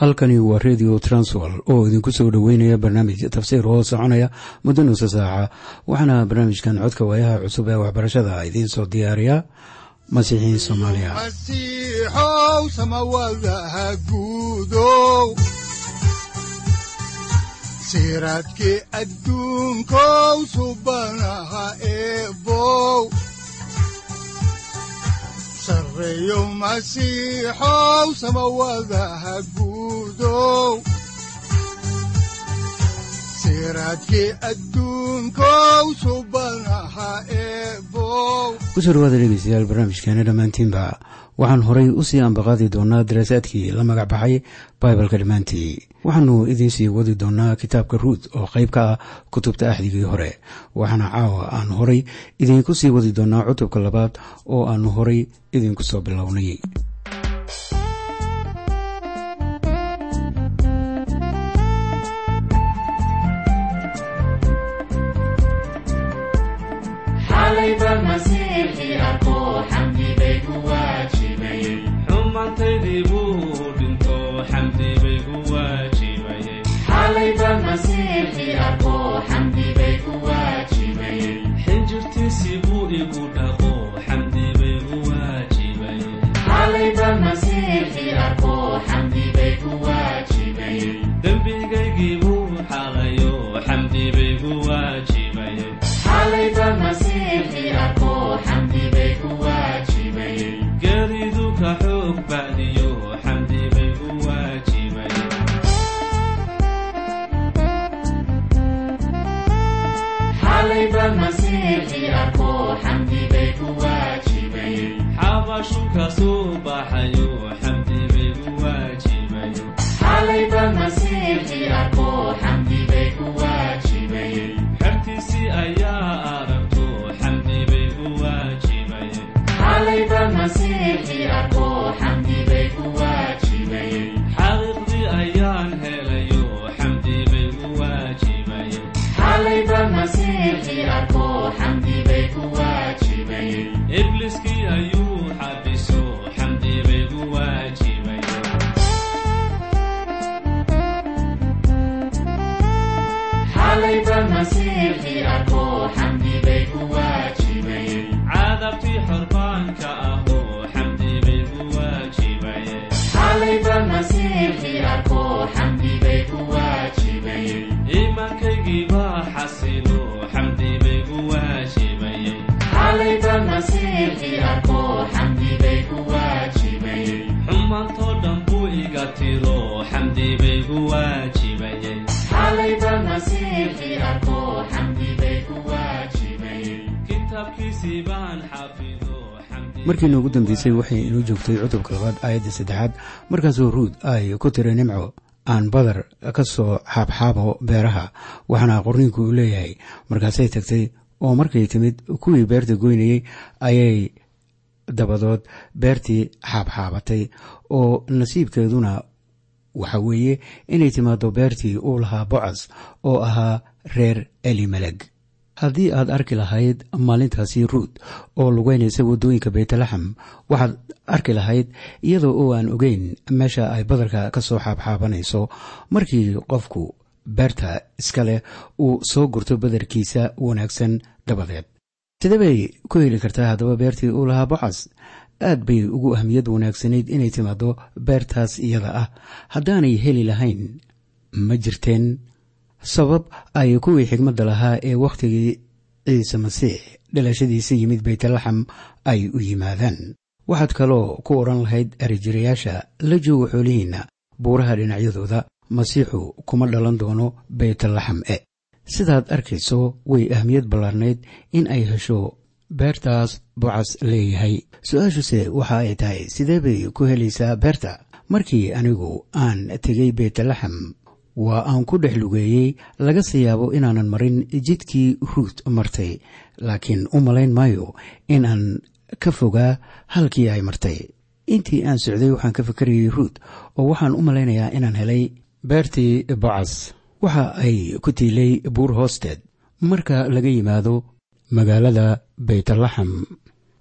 halkani waa redio transwol oo idinku soo dhoweynaya barnaamij tafsiir oo soconaya muddo nuusa saaca. Waxaana barnaamijkan codka waayaha cusub ee waxbarashada idiin soo diyaariya masiixiin soomaaliya. Siraadkii adduunkow subanaha eebow sareeyow masiixow samawadaha guudow siraadkii adduunkow dhawaada dhegeystayaal barnaamijkeena dhammaantiinba waxaan horay u sii ambaqaadi doonaa daraasaadkii la magac baxay baibalka dhammaantii waxaanu idiinsii wadi doonaa kitaabka ruut oo qayb ka ah kutubta axdigii hore. Waxaana caawa aan horay idiinku sii wadi doonaa cutubka labaad oo aanu horay idinku soo bilownay ka soo baxayo xamdi markiina ugu dambeysay waxay inoo joogtay cutubka labaad aayadda saddexaad. Markaasoo ruud ay ku tiri nimco aan badar ka soo xaabxaabo beeraha waxaana qorniinku uu leeyahay. Markaasay tagtay oo markay timid kuwii beerta goynayey ayay dabadood beertii xaabxaabatay. Oo nasiibkeeduna waxa weeye inay timaado beertii uu lahaa bocas oo ahaa reer elimeleg haddii aad arki lahayd maalintaasi ruud oo lugeynaysa waddooyinka beytlaxam waxaad arki lahayd iyadoo oo aan ogeyn meesha ay badarka ka soo xaabxaabanayso markii qofku beerta iska leh uu soo gurto badarkiisa wanaagsan dabadeed. Sidee bay ku heli kartaa haddaba beertii uu lahaa bocas aad bay ugu ahmiyad wanaagsanayd inay timaado beertaas iyada ah. Haddaanay heli lahayn ma jirteen. Sabab ay kuwii xigmadda lahaa ee wakhtigii ciise masiix dhalashadiisa yimid beytlaxam ay u yimaadaan. Waxaad kaloo ku odhan lahayd erijirayaasha la jooga xoolihiinna. Buuraha dhinacyadooda masiixu kuma dhalan doono beytlaxam e. Sidaad arkayso way ahmiyad ballaarnayd in ay hesho beertaas bocas leeyahay. Su'aashuse waxa ay tahay sidee bay ku helaysaa beerta markii anigu aan tegay beytlaxam waa aan ku dhex lugeeyey laga siyaabo inaanan marin jidkii ruut martay. Laakiin u malayn maayo inaan ka fogaa halkii ay martay. Intii aan socday waxaan ka fakarayay ruut oo waxaan u malaynayaa inaan helay beertii bocas waxa ay ku tiilay buur hoosteed. Marka laga yimaado magaalada beytlaxam.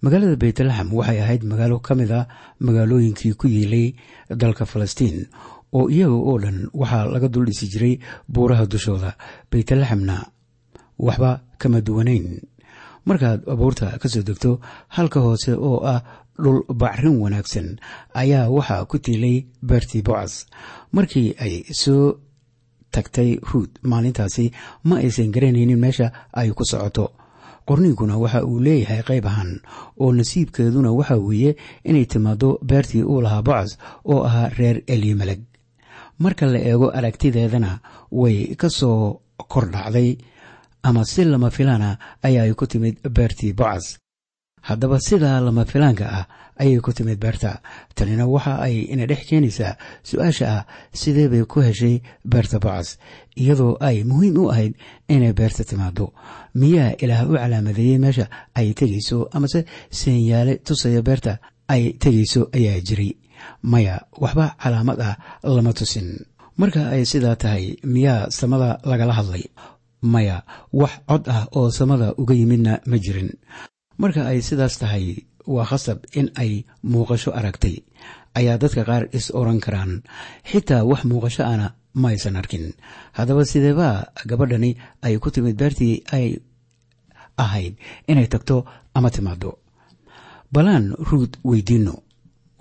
Magaalada beytlaxam waxay ahayd magaalo ka mid a magaalooyinkii ku yiilay dalka falastiin oo iyaga oo dhan waxaa laga dul dhisi jiray buuraha dushooda baytlaxamna waxba kama duwanayn. Markaad abuurta ka soo degto halka hoose oo ah dhul bacrin wanaagsan ayaa waxaa ku tiilay beertii bocas markii ay soo tagtay ruud maalintaasi ma aysan garanaynin meesha ay ku socoto qorniinkuna waxa uu leeyahay qayb ahaan oo nasiibkeeduna waxa weeye inay timaado beertii uu lahaa bocas oo ahaa reer elimeleg marka la eego aragtideedana way ka soo kordhacday ama si lama filaana ayaay ku timid beertii bocas haddaba sidaa lama filaanka ah ayay ku timid beerta tanina waxa ay ina dhex keenaysaa su'aasha ah sidee bay ku heshay beerta bocas iyadoo ay muhiim u ahayd inay beerta timaado miyaa ilaah u calaamadeeyey meesha ay tegayso amase seenyaale tusaya beerta ay tegayso ayaa jiray. Maya waxba calaamad ah lama tusin. Marka ay sidaa tahay miyaa samada lagala hadlay? Maya wax cod ah oo samada uga yimidna ma jirin. Marka ay sidaas tahay waa khasab in ay muuqasho aragtay. Ayaa dadka qaar is oran karaan. Xitaa wax muuqasho ana ma aysan arkin. Haddaba sideebaa gabadhani ay ku timid beertii ay ahayd inay tagto ama timaado balaan ruud weydiinno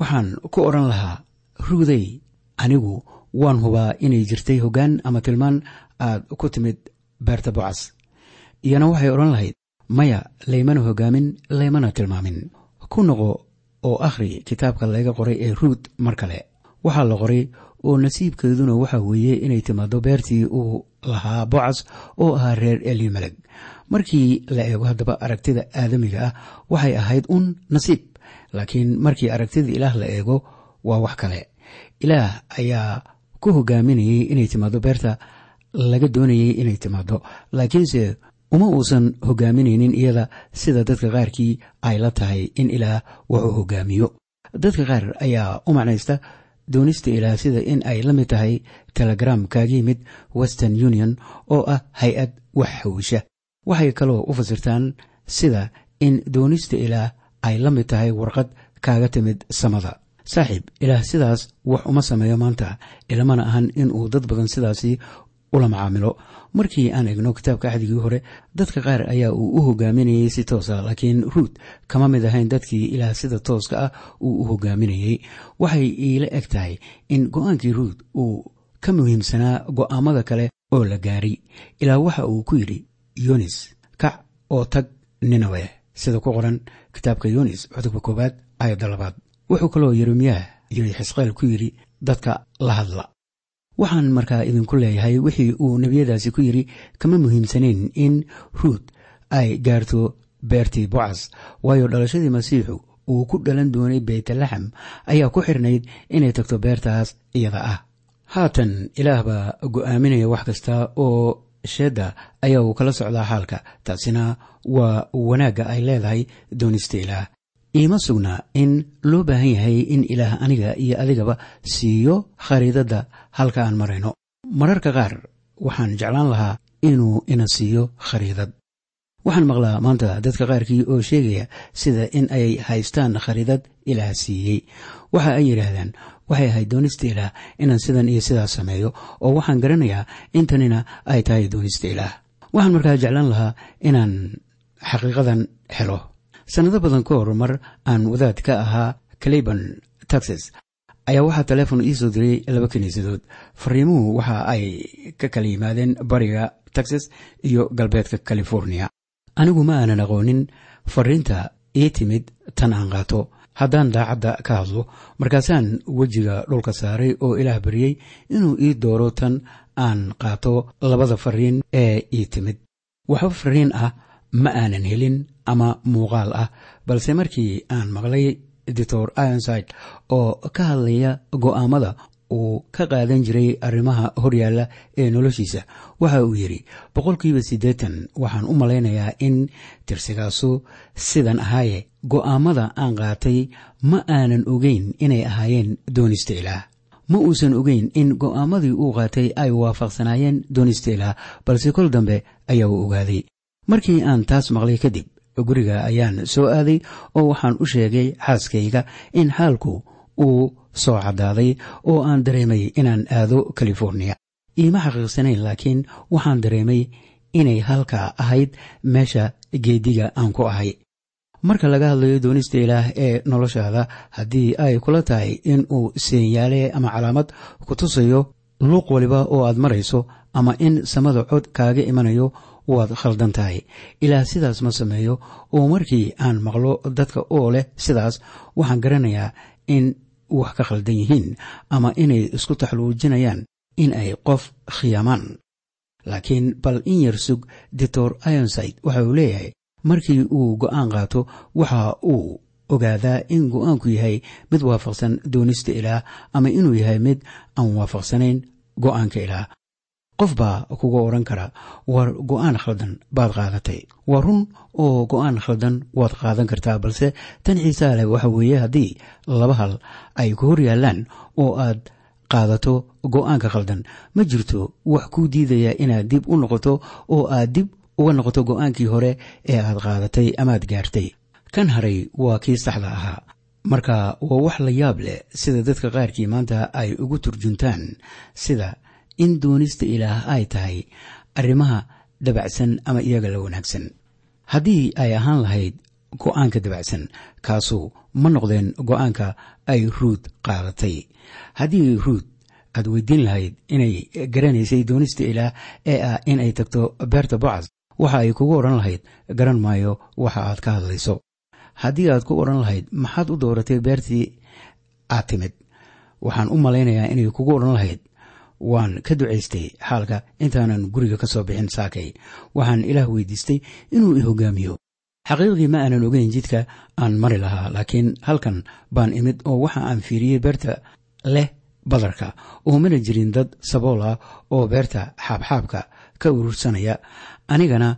waxaan ku odhan lahaa ruuday anigu waan hubaa inay jirtay hoggaan ama tilmaan aad ku timid beerta bocas iyana waxay odhan lahayd maya laymana hogaamin laymana tilmaamin ku noqo oo akhri kitaabka laga qoray ee ruud mar kale. Waxaa la qoray oo nasiibkeeduna waxa weeye inay timaado beertii uu lahaa bocas oo ahaa reer elimeleg markii la eego haddaba aragtida aadamiga ah waxay ahayd un nasiib laakiin markii aragtida ilaah la eego waa wax kale. Ilaah ayaa ku hogaaminayay inay timaado beerta laga doonayay inay timaado laakiinse uma uusan hogaaminaynin iyada sida dadka qaarkii ay la tahay in ilaah wuxuu hogaamiyo. Dadka qaar ayaa u macnaysta doonista ilaah sida in ay la mid tahay telegram kaaga yimid western union oo ah hay'ad wax hawisha waxay kaloo u fasirtaan sida in doonista ilaah ay la mid tahay warqad kaaga timid samada. Saaxiib ilaah sidaas wax uma sameeyo maanta ilamana ahan inuu dad badan sidaasi ula macaamilo. Markii aan egno kitaabka axdigii hore dadka qaar ayaa uu u hogaaminayey si toosa laakiin ruud kama mid ahayn dadkii ilaah sida tooska ah uu u hogaaminayey waxay iila eg tahay in go'aankii ruud uu ka muhiimsanaa go'aamada kale oo la gaari ilaa waxa uu ku yidhi yonis kac oo tag ninawe sida ku qoran kitaabka yonis cutubka koowaad aayadda labaad. Wuxuu kaloo yeremiyaah yiri xisqeel ku yidhi dadka la hadla waxaan markaa idinku leeyahay wixii uu nebiyadaasi ku yidhi kama muhiimsanayn in ruud ay gaarto beertii bocas waayo dhalashadii masiixu uu ku dhalan doonay beytlaxam ayaa ku xirnayd inay tagto beertaas iyada ah. Haatan ilaah baa go'aaminaya wax kasta oo sheedda ayaa uu kala socdaa xaalka taasina waa wanaagga ay leedahay doonista ilaah iima sugna in loo baahan yahay in ilaah aniga iyo adigaba siiyo khariidadda halka aan marayno. Mararka qaar waxaan jeclaan lahaa inuu ina siiyo khariidad. Waxaan maqlaa maanta dadka qaarkii oo sheegaya sida in ay haystaan khariidad ilaah siiyey. Waxa ay yidhaahdaan waxay ahayd doonista ilaah inaan sidan iyo sidaas sameeyo oo waxaan garanayaa intanina ay tahay doonista ilaah. Waxaan markaa jeclaan lahaa inaan xaqiiqadan helo sannado badan ka hor mar aan wadaad ka ahaa caliban texas ayaa waxaa teleefon iisoo diray laba kiniisadood fariimuhu waxa ay ka kala yimaadeen bariga texas iyo galbeedka california. Anigu ma aanan aqoonin fariinta ii timid tan aan qaato. Haddaan daacadda ka hadlo markaasaan wejiga dhulka saaray oo ilaah baryey inuu ii dooro tan aan qaato labada fariin ee ii timid. Waxba fariin ah ma aanan helin ama muuqaal ah. Balse markii aan maqlay doctor ironside oo ka hadlaya go'aamada uu ka qaadan jiray arrimaha horyaalla ee noloshiisa waxa uu yidhi boqolkiiba siddeetan waxaan u malaynayaa in tirsigaasu sidan ahaaye. Go'aamada aan qaatay ma aanan ogeyn inay ahaayeen doonista ilaah. Ma uusan ogeyn in go'aamadii uu qaatay ay waafaqsanaayeen doonista ilaah balse kol dambe ayaa uu ogaaday. Markii aan taas maqlay kadib guriga ayaan soo aaday oo waxaan u sheegay xaaskayga in xaalku uu soo caddaaday oo aan dareemay inaan aado californiya iima xaqiiqsanayn laakiin waxaan dareemay inay halkaa ahayd meesha geediga aan ku ahay. Marka laga hadlayo doonista ilaah ee noloshaada haddii ay kula tahay in uu seenyaale ama calaamad ku tusayo luuq waliba oo aad marayso ama in samada cod kaaga imanayo waad khaldan tahay ilaah sidaas ma sameeyo oo markii aan maqlo dadka oo leh sidaas waxaan garanayaa in wax ka khaldan yihiin ama inay isku taxluujinayaan in ay qof khiyaamaan. Laakiin bal in yar sug doctor ironside waxa uu leeyahay markii uu go'aan qaato waxa uu ogaadaa in go'aanku yahay mid waafaqsan doonista ilaah ama inuu yahay mid aan waafaqsanayn go'aanka ilaah qof baa kuga odhan kara war go'aan khaldan baad qaadatay. Waa run oo go'aan khaldan waad qaadan kartaa balse tan xiisaa leh waxa weeye haddii laba hal ay ku hor yaallaan oo aad qaadato go'aanka khaldan ma jirto wax kuu diidaya inaad dib u noqoto oo aad dib uga noqoto go'aankii hore ee aad qaadatay amaad gaartay. Kan haray waa kii saxda ahaa. Marka waa wax la yaab leh sida dadka qaarkii maanta ay ugu turjuntaan sida in doonista ilaah ay tahay arrimaha dabacsan ama iyaga la wanaagsan. Haddii ay ahaan lahayd go'aanka dabacsan kaasu ma noqdeen go'aanka ay ruud qaadatay. Haddii ruud aad weydiin lahayd inay garanaysay doonista ilaah ee ah in ay tagto beerta bocas waxa ay kugu odhan lahayd garan maayo waxa aad ka hadlayso. Haddii aad ku odhan lahayd maxaad u dooratay beertii aad timid. Waxaan u malaynayaa inay kugu odhan lahayd waan ka ducaystay xaalka intaanan guriga ka soo bixin saakay. Waxaan ilaah weydiistay inuu i hogaamiyo. Xaqiiqdii ma aanan ogeyn jidka aan mari lahaa laakiin halkan baan imid oo waxa aan fiiriyey beerta leh badarka. Oo mana jirin dad sabool ah oo beerta xaabxaabka ka urursanaya. Anigana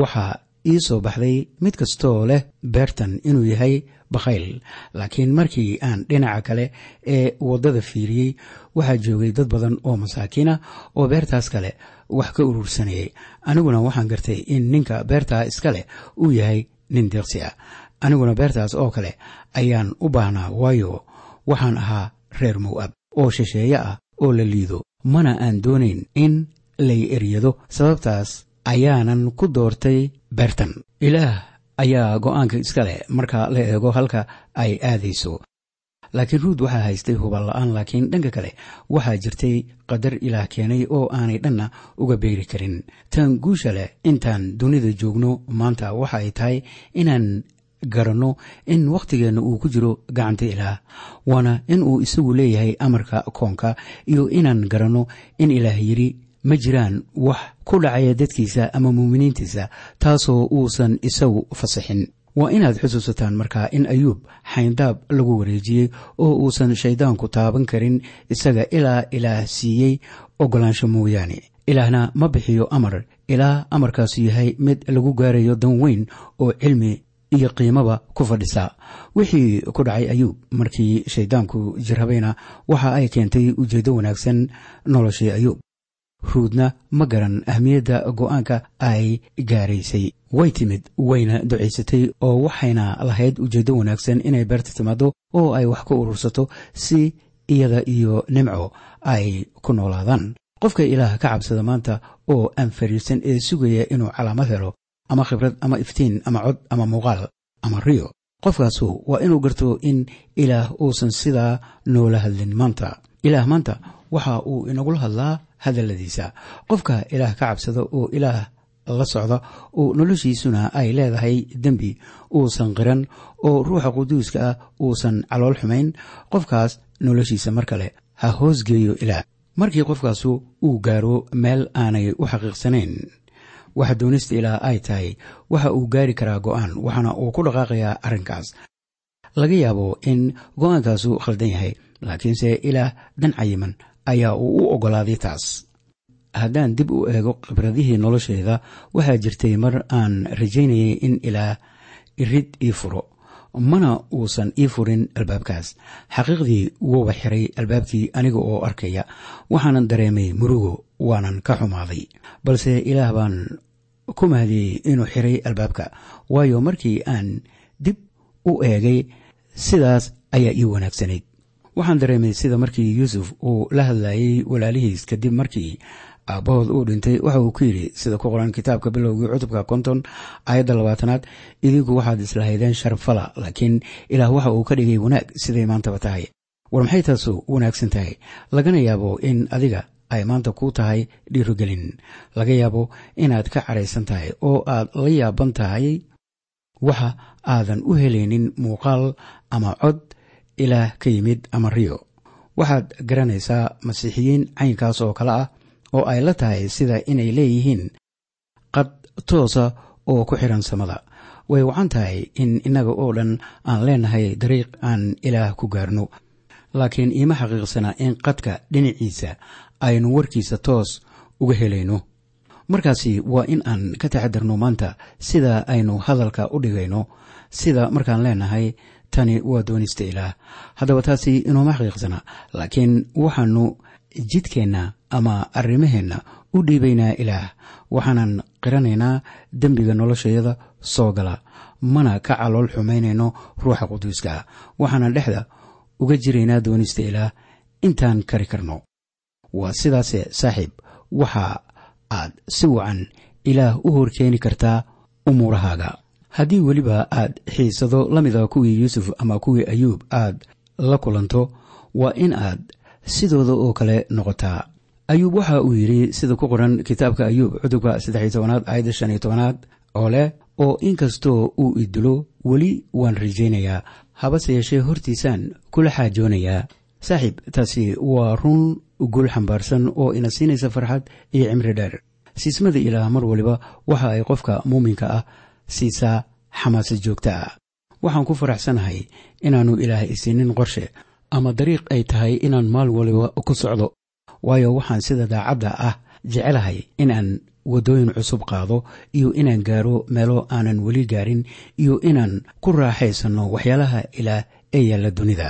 waxaa ii soo baxday mid kastoo leh beertan inuu yahay bakhayl laakiin markii aan dhinaca kale ee waddada fiiriyey waxaa joogay dad badan oo masaakiina oo beertaas kale wax ka urursanayay. Aniguna waxaan gartay in ninka beertaa iska leh uu yahay nin deeqsi ah. Aniguna beertaas oo kale ayaan u baahnaa waayo. Waxaan ahaa reer mowab oo shisheeye ah oo la liido. Mana aan doonayn in lay eryado. Sababtaas ayaanan ku doortay beertan. Ilaah ayaa go'aanka iska leh marka la eego halka ay aadayso. Laakiin ruud waxaa haystay hubal la'aan laakiin dhanka kale waxaa jirtay qadar ilaah keenay oo aanay dhanna uga beeri karin. Tan guusha leh intaan dunida joogno maanta waxa ay tahay inaan garanno in wakhtigeenna uu ku jiro gacanta ilaah waana in uu isagu leeyahay amarka koonka iyo inaan garanno in ilaah yidhi ma jiraan wax ku dhacaya dadkiisa ama muuminiintiisa taasoo uusan isagu fasaxin waa inaad xusuusataan markaa in ayuub xayndaab lagu wareejiyey oo uusan shayddaanku taaban karin isaga ilaa ilaah siiyey oggolaansho mooyaane. Ilaahna ma bixiyo amar. Ilaa amarkaasu yahay mid lagu gaarayo dan weyn oo cilmi iyo qiimaba ku fadhisa. Wixii ku dhacay ayuub markii shayddaanku jirhabayna waxa ay keentay ujeeddo wanaagsan noloshii ayuub ruudna ma garan ahmiyadda go'aanka ay gaaraysay. Way timid wayna ducaysatay oo waxayna lahayd ujeeddo wanaagsan inay beerta timaado oo ay wax ka urursato si iyada iyo nimco ay ku noolaadaan. Qofka ilaah ka cabsada maanta oo aan fariirsan ee sugaya inuu calaamad helo ama khibrad ama iftiin ama cod ama muuqaal ama riyo. Qofkaasu waa inuu garto in ilaah uusan sidaa noola hadlin maanta. Ilaah maanta waxa uu inagula hadlaa hadalladiisa qofka ilaah ka cabsada oo ilaah la socda oo noloshiisuna ay leedahay dembi uusan qiran oo ruuxa quduuska ah uusan calool xumayn qofkaas noloshiisa mar kale ha hoosgeeyo ilaah. Markii qofkaasu uu gaaro meel aanay u xaqiiqsanayn waxa doonista ilaah ay tahay waxa uu gaari karaa go'aan waxaana uu ku dhaqaaqayaa arrinkaas. Laga yaabo in go'aankaasu khaldan yahay laakiinse ilaah dan cayiman ayaa uu u oggolaaday taas. Haddaan dib u eego khibradihii nolosheeda waxaa jirtay mar aan rajaynayay in ilaah irid ii furo mana uusan ii furin albaabkaas. Xaqiiqdii wuuba xiray albaabkii aniga oo arkaya waxaanan dareemay murugo waanan ka xumaaday. Balse ilaah baan ku mahadiyey inuu xiray albaabka waayo markii aan dib u eegay sidaas ayaa ii wanaagsanayd waxaan dareemay sida markii yuusuf uu la hadlayey walaalihiis kadib markii aabbahood uu dhintay waxa uu ku yidhi sida ku qoran kitaabka bilowgii cutubka konton aayadda labaatanaad idinku waxaad islahaydeen sharaf fala laakiin ilaah waxa uu ka dhigay wanaag siday maantaba tahay. War maxay taasu wanaagsan tahay? Lagana yaabo in adiga ay maanta kuu tahay dhiirogelin laga yaabo inaad ka cadhaysan tahay oo aad la yaaban tahay waxa aadan u helaynin muuqaal ama cod ilaah ka yimid ama riyo. Waxaad garanaysaa masiixiyiin caynkaas oo kale ah oo ay la tahay sida inay leeyihiin qad toosa oo ku xidhan samada. Way wacan tahay in innaga oo dhan aan leenahay dariiq aan ilaah ku gaarno. Laakiin iima xaqiiqsana in qadka dhinaciisa aynu warkiisa toos uga helayno. Markaasi waa in aan ka taxadarno maanta sida aynu hadalka u dhigayno sida markaan leenahay tani waa doonista ilaah haddaba taasi inuuma xaqiiqsana laakiin waxaanu jidkeenna ama arrimaheenna u dhiibaynaa ilaah. Waxaanan qiranaynaa dembiga noloshayada soo gala mana ka calool xumaynayno ruuxa quduuska. Waxaanan dhexda uga jiraynaa doonista ilaah intaan kari karno. Waa sidaase saaxiib waxa aad si wacan ilaah u horkeeni kartaa umuurahaaga haddii weliba aad xiisado la mida kuwii yuusuf ama kuwii ayuub aad la kulanto waa in aad sidooda oo kale noqotaa. Ayuub waxa uu yidhi sida ku qoran kitaabka ayuub cutubka saddexiy tobanaad aayadda shan iyo tobanaad oo leh oo inkastoo uu idilo weli waan rajaynayaa. Habase yeeshee hortiisaan kula xaajoonayaa saaxiib taasi waa run gul xambaarsan oo ina siinaysa farxad iyo cimri dheer. Siismada ilaah mar waliba waxa ay qofka muuminka ah siisaa xamaasad joogta ah. Waxaan ku faraxsanahay inaannu ilaah isiinin qorshe ama dariiq ay tahay inaan maal waliba ku socdo. Waayo waxaan sida daacadda ah jecelahay inaan waddooyin cusub qaado iyo inaan gaaro meelo aanan weli gaarin iyo inaan ku raaxaysanno waxyaalaha ilaah ee yaalla dunida.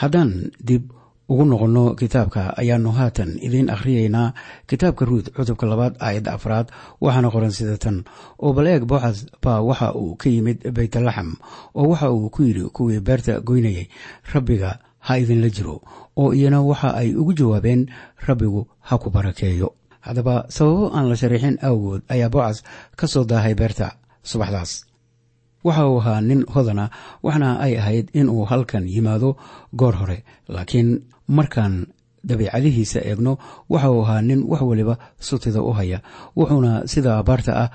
Haddaan dib ugu noqonno kitaabka ayaannu haatan idiin akhriyaynaa kitaabka ruud cutubka labaad aayadda afraad waxaana qoran sida tan oo bal eeg booxas baa waxa uu ka yimid baytlaxam oo waxa uu ku yidhi kuwii beerta goynayay rabbiga ha idinla jiro oo iyana waxa ay ugu jawaabeen rabbigu ha ku barakeeyo. Haddaba sababo aan la sharaxin awgood ayaa boocas ka soo daahay beerta subaxdaas. Waxa uu ahaa nin hodana waxna ay ahayd inuu halkan yimaado goor hore laakiin markaan dabiicadihiisa eegno waxa uu ahaa nin wax waliba sutida u haya wuxuuna sida abaarta ah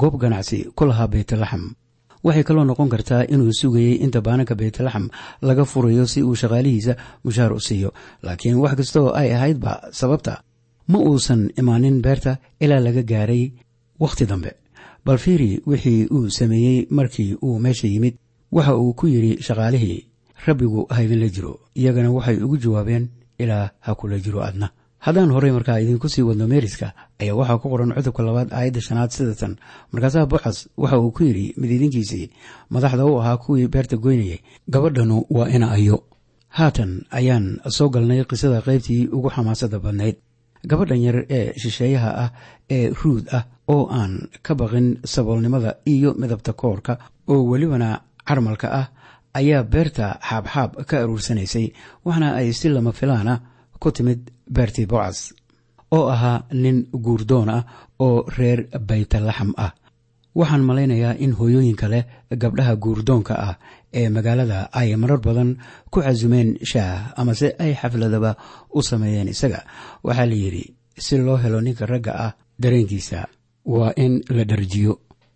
goob ganacsi ku lahaa baytlaxam waxay kaloo noqon kartaa inuu sugayey inta baananka baytlaxam laga furayo si uu shaqaalihiisa mushaar u siiyo. Laakiin wax kastaoo ay ahaydba sababta. Ma uusan imaanin beerta ilaa laga gaaray wakhti dambe. Bal fiiri wixii uu sameeyey markii uu meesha yimid waxa uu ku yidhi shaqaalihii rabbigu ha idinla jiro iyagana waxay ugu jawaabeen ilaa ha kula jiro adna. Haddaan horey markaa idinku sii wadno meeriska ayaa waxaa ku qoran cutubka labaad aayadda shanaad sidatan markaasaa boxas waxa uu ku yidhi midiidinkiisii madaxda u ahaa kuwii beerta goynayay gabadhanu waa ina ayo. Haatan ayaan soo galnay qisada qaybtii ugu xamaasada badnayd. Gabadhan yar ee shisheeyaha ah ee ruud ah oo aan ka baqin saboolnimada iyo midabta koorka oo welibana carmalka ah ayaa beerta xaabxaab ka aruursanaysay waxna ay si lama filaana ku timid beertii bocas oo ahaa nin guurdoon ah oo reer baytalaxam ah. Waxaan malaynayaa in hooyooyinka leh gabdhaha guurdoonka ah ee magaalada ay marar badan ku casumeen shaah amase ay xafladaba u sameeyeen isaga. Waxaa la yidhi si loo helo ninka ragga ah dareenkiisa waa in la dharjiyo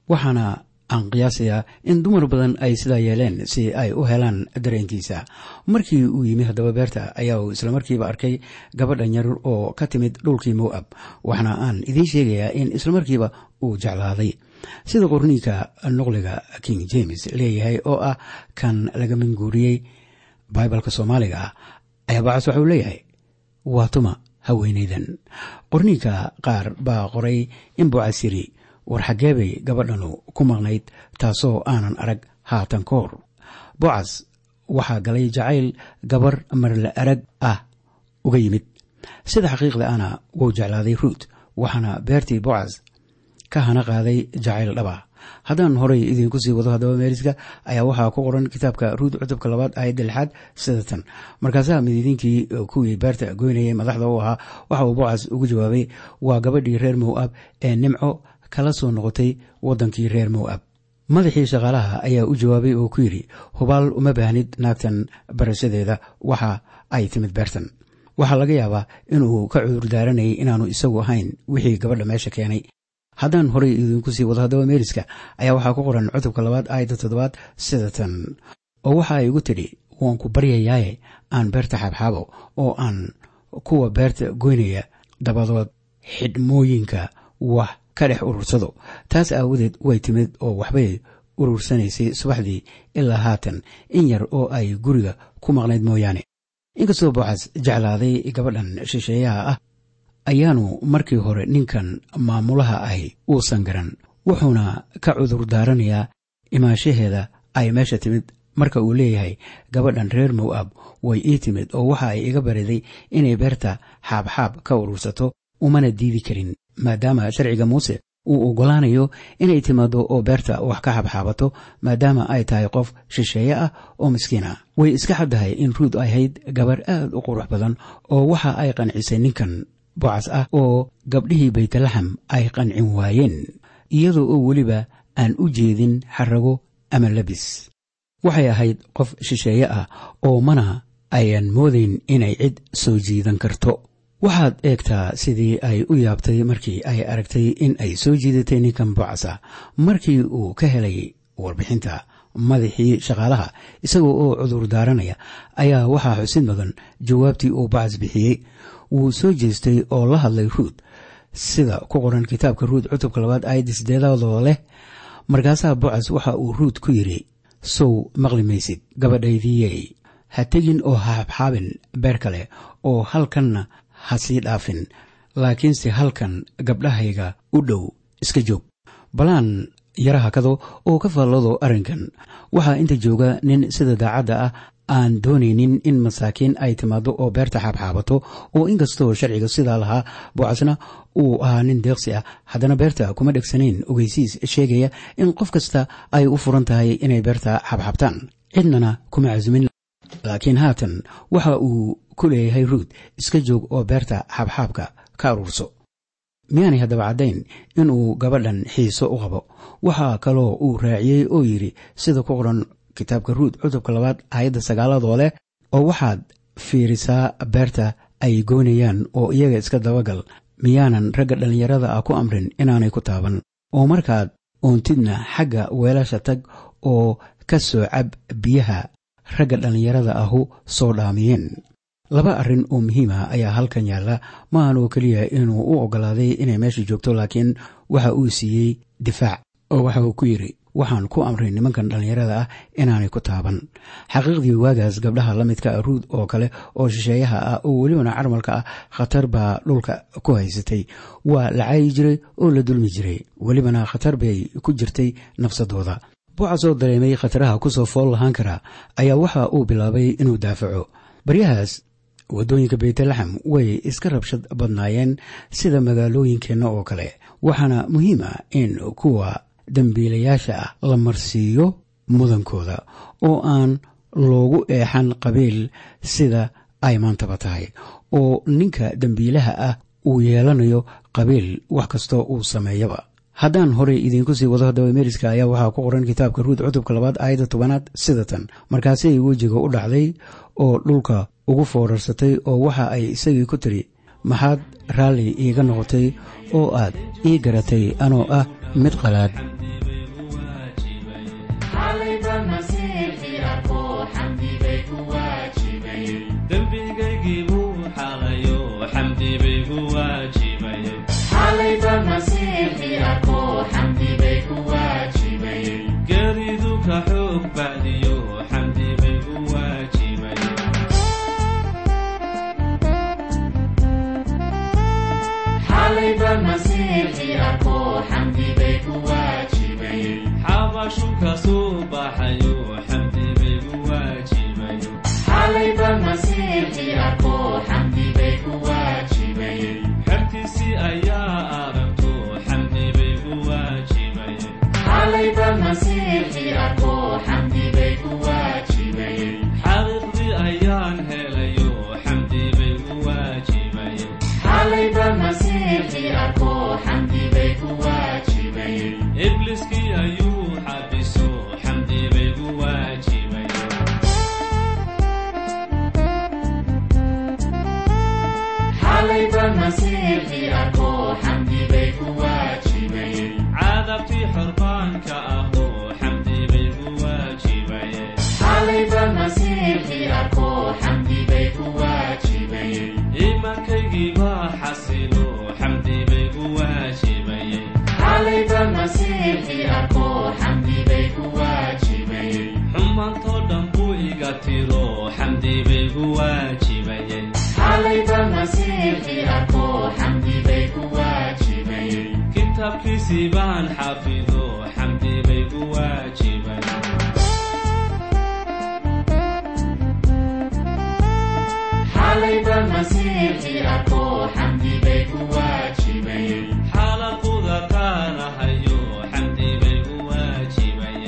waxaana aan qiyaasayaa in dumar badan ay sidaa yeeleen si ay u helaan dareenkiisa. Markii uu yimi haddaba beerta ayaa uu islamarkiiba arkay gabadhan yar oo ka timid dhulkii mowab waxna aan idiin sheegayaa in islamarkiiba uu jeclaaday. Sida qorniinka noqliga king james leeyahay oo ah kan laga minguuriyey baibalka soomaaliga ah ayaa leeyahay waa tuma haweenaydan qorniinka qaar baa qoray in bocas yiri war xaggee gabadhanu ku maqnayd taasoo aanan arag haatan ka hor. Bocas waxaa galay jacayl gabar marla arag ah uga yimid. Sida xaqiiqda ana wuu jeclaaday ruut waxaana beertii bocas ka hana qaaday jacayl dhaba. Haddaan horay idiinku sii wado haddaba meeriska ayaa waxaa ku qoran kitaabka ruud cutubka labaad aayadda lixaad sida tan. Markaasaa midiidinkii kuwii beerta goynayay madaxda u ahaa waxa uu boocas ugu jawaabay waa gabadhii reer mowab ee nimco kala soo noqotay waddankii reer mowab madaxii shaqaalaha ayaa u jawaabay oo ku yidhi hubaal uma baahnid naagtan barashadeeda waxa ay timid beertan. Waxaa laga yaabaa inuu ka cudur daaranayay inaanu isagu ahayn wixii gabadha meesha keenay. Haddaan horay idinku sii wado haddaba meeriska ayaa waxaa ku qoran cutubka labaad aayadda toddobaad sida tan oo waxa ay igu tidhi waan ku baryayaaye aan beerta xaabxaabo oo aan kuwa beerta goynaya dabadood. Xidhmooyinka wax ka dhex urursado. Taas aawadeed way timid oo waxbay urursanaysay subaxdii ilaa haatan in yar oo ay guriga ku maqnayd mooyaane. Inkastoo boocas jeclaaday gabadhan shisheeyaha ah ayaanu markii hore ninkan maamulaha ahi uusan garan wuxuuna ka cudur daaranayaa imaashaheeda ay meesha timid. Marka uu leeyahay gabadhan reer mowab way ii timid oo waxa ay iga bariday inay beerta xaabxaab ka urursato umana diidi karin maadaama sharciga muuse uu oggolaanayo inay timaado oo beerta wax ka xabxaabato maadaama ay tahay qof shisheeye ah oo miskiin ah. Way iska xaddahay in ruud ahayd gabar aad u qurux badan oo waxa ay qancisay ninkan bocas ah oo gabdhihii baytlaxam ay qancin waayeen iyadoo oo weliba aan u jeedin xarago ama labis. Waxay ahayd qof shisheeye ah oo mana ayan moodayn inay cid soo jiidan karto waxaad eegtaa sidii ay u yaabtay markii ay aragtay in ay soo jiidatay ninkan bocasa markii uu ka helay warbixinta madaxii shaqaalaha isagoo oo cudur daaranaya ayaa waxaa xusid mudan jawaabtii uu bacas bixiyey. Wuu soo jeestay oo la hadlay ruud. Sida ku qoran kitaabka ruud cutubka labaad aayadda sideedaadoo leh markaasaa bocas waxa uu ruud ku yidhi sow maqli maysid gabadhaydiyey ha tegin oo ha xabxaabin beer kale oo halkanna ha sii dhaafin laakiinse halkan gabdhahayga u dhow iska joog. Balaan yara hakado oo ka faallado arrinkan. Waxaa inta jooga nin sida daacadda ah aan doonaynin in masaakiin ay timaado oo beerta xaabxaabato oo inkastoo sharciga sidaa lahaa bocasna uu ahaa nin deeqsi ah. Haddana beerta kuma dhegsanayn ogeysiis sheegaya in qof kasta ay u furan tahay inay beerta xabxabtaan cidnana kuma casumin laakiin haatan waxa uu ku leeyahay ruud iska joog oo beerta xaabxaabka ka aruurso miyaanay haddaba caddayn inuu gabadhan xiiso u qabo. Waxaa kaloo uu raaciyey oo yidhi sida ku qoran kitaabka ruud cutubka labaad aayadda sagaaladoo leh oo waxaad fiirisaa beerta ay goynayaan oo iyaga iska dabagal. Miyaanan ragga dhallinyarada ah ku amrin inaanay ku taaban. Oo markaad oontidna xagga weelasha tag oo ka soo cab biyaha ragga dhallinyarada ahu soo dhaamiyeen laba arrin oo muhiima ayaa halkan yaalla. Maahan oo keliya inuu u oggolaaday inay meesha joogto laakiin waxa uu siiyey difaac oo waxa uu ku yidhi waxaan ku amray nimankan dhallinyarada ah inaanay ku taaban. Xaqiiqdii waagaas gabdhaha la midka a ruud oo kale oo shisheeyaha ah oo welibana carmalka ah khatar baa dhulka ku haysatay. Waa la caayi jiray oo la dulmi jiray. Welibana khatar bay ku jirtay nafsadooda. Buuca soo dareemay khataraha ku soo fool lahaan karaa ayaa waxa uu bilaabay inuu daafaco. Baryahaas waddooyinka beytlaxam way iska rabshad badnaayeen sida magaalooyinkeenna oo kale. Waxaana muhiim ah in kuwa dembiilayaasha ah la marsiiyo mudankooda oo aan loogu eexan qabiil sida ay maantaba tahay oo ninka dembiilaha ah uu yeelanayo qabiil wax kastoo uu sameeyaba haddaan horey idiinku sii wado haddaba meriska ayaa waxaa ku qoran kitaabka ruud cutubka labaad aayadda tobanaad sida tan. Markaasay wejiga u dhacday oo dhulka ugu foorarsatay oo waxa ay isagii ku tiri maxaad raalli iiga noqotay oo aad ii garatay anoo ah mid qalaad bay ku waajibay xalayba masiixi arko xamdi bay ku waajibay kitaabkiisii baan xafido xamdi bay ku waajibay xalayba masiixi arko xamdi bay ku waajibay xaalaquda qaanahayo xamdi bay ku waajibay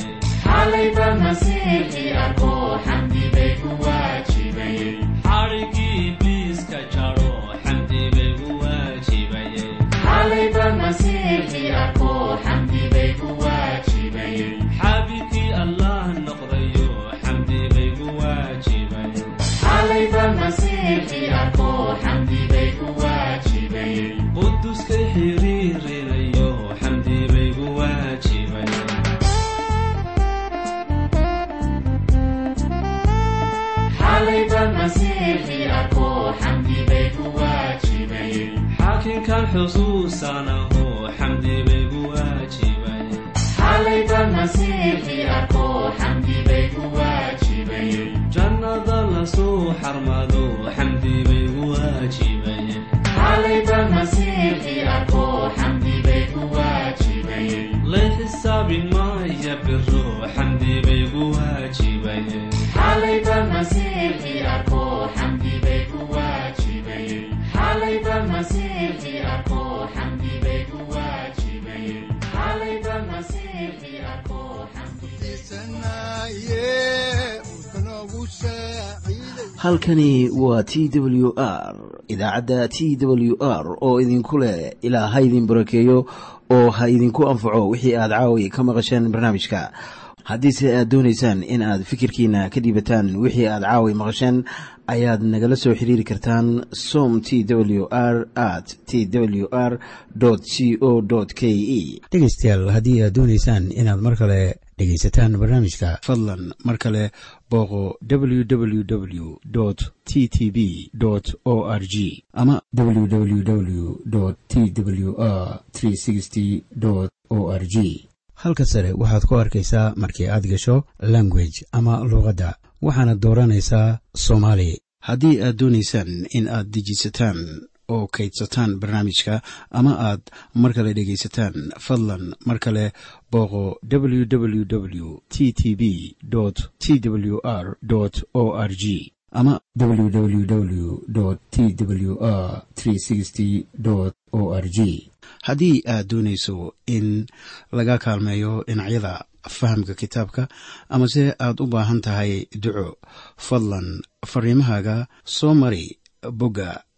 xalayba masiixi arko xamdi bay ku waajibay jannada la soo xarmado xamdi bay ku waajibay halkani waa t w r idaacadda t w r oo idinku leh ilaa ha idin barakeeyo oo ha idinku anfaco wixii aad caawi ka maqasheen barnaamijka. Haddiise aad doonaysaan in aad fikirkiina ka dhiibataan wixii aad caawi maqasheen ayaad nagala soo xiriiri kartaan som t w r at t w r c o k e. Dhegaystayaal haddii aad doonaysaan inaad mar kale dhegaysataan barnaamijka fadlan mar kale booqo www t t b o r g. Ama www t w r o r g. Halka sare waxaad ku arkaysaa markii aad gasho language ama luuqadda waxaana dooranaysaa soomaali. Haddii aad doonaysaan in aad dejisataan oo kaydsataan barnaamijka ama aad mar kale dhegaysataan fadlan mar kale booqo www t t b t w r o r g ama www t w r o r g haddii aad doonayso in laga kaalmeeyo dhinacyada fahamka kitaabka amase aad u baahan tahay duco fadlan fariimahaaga soo mari bogga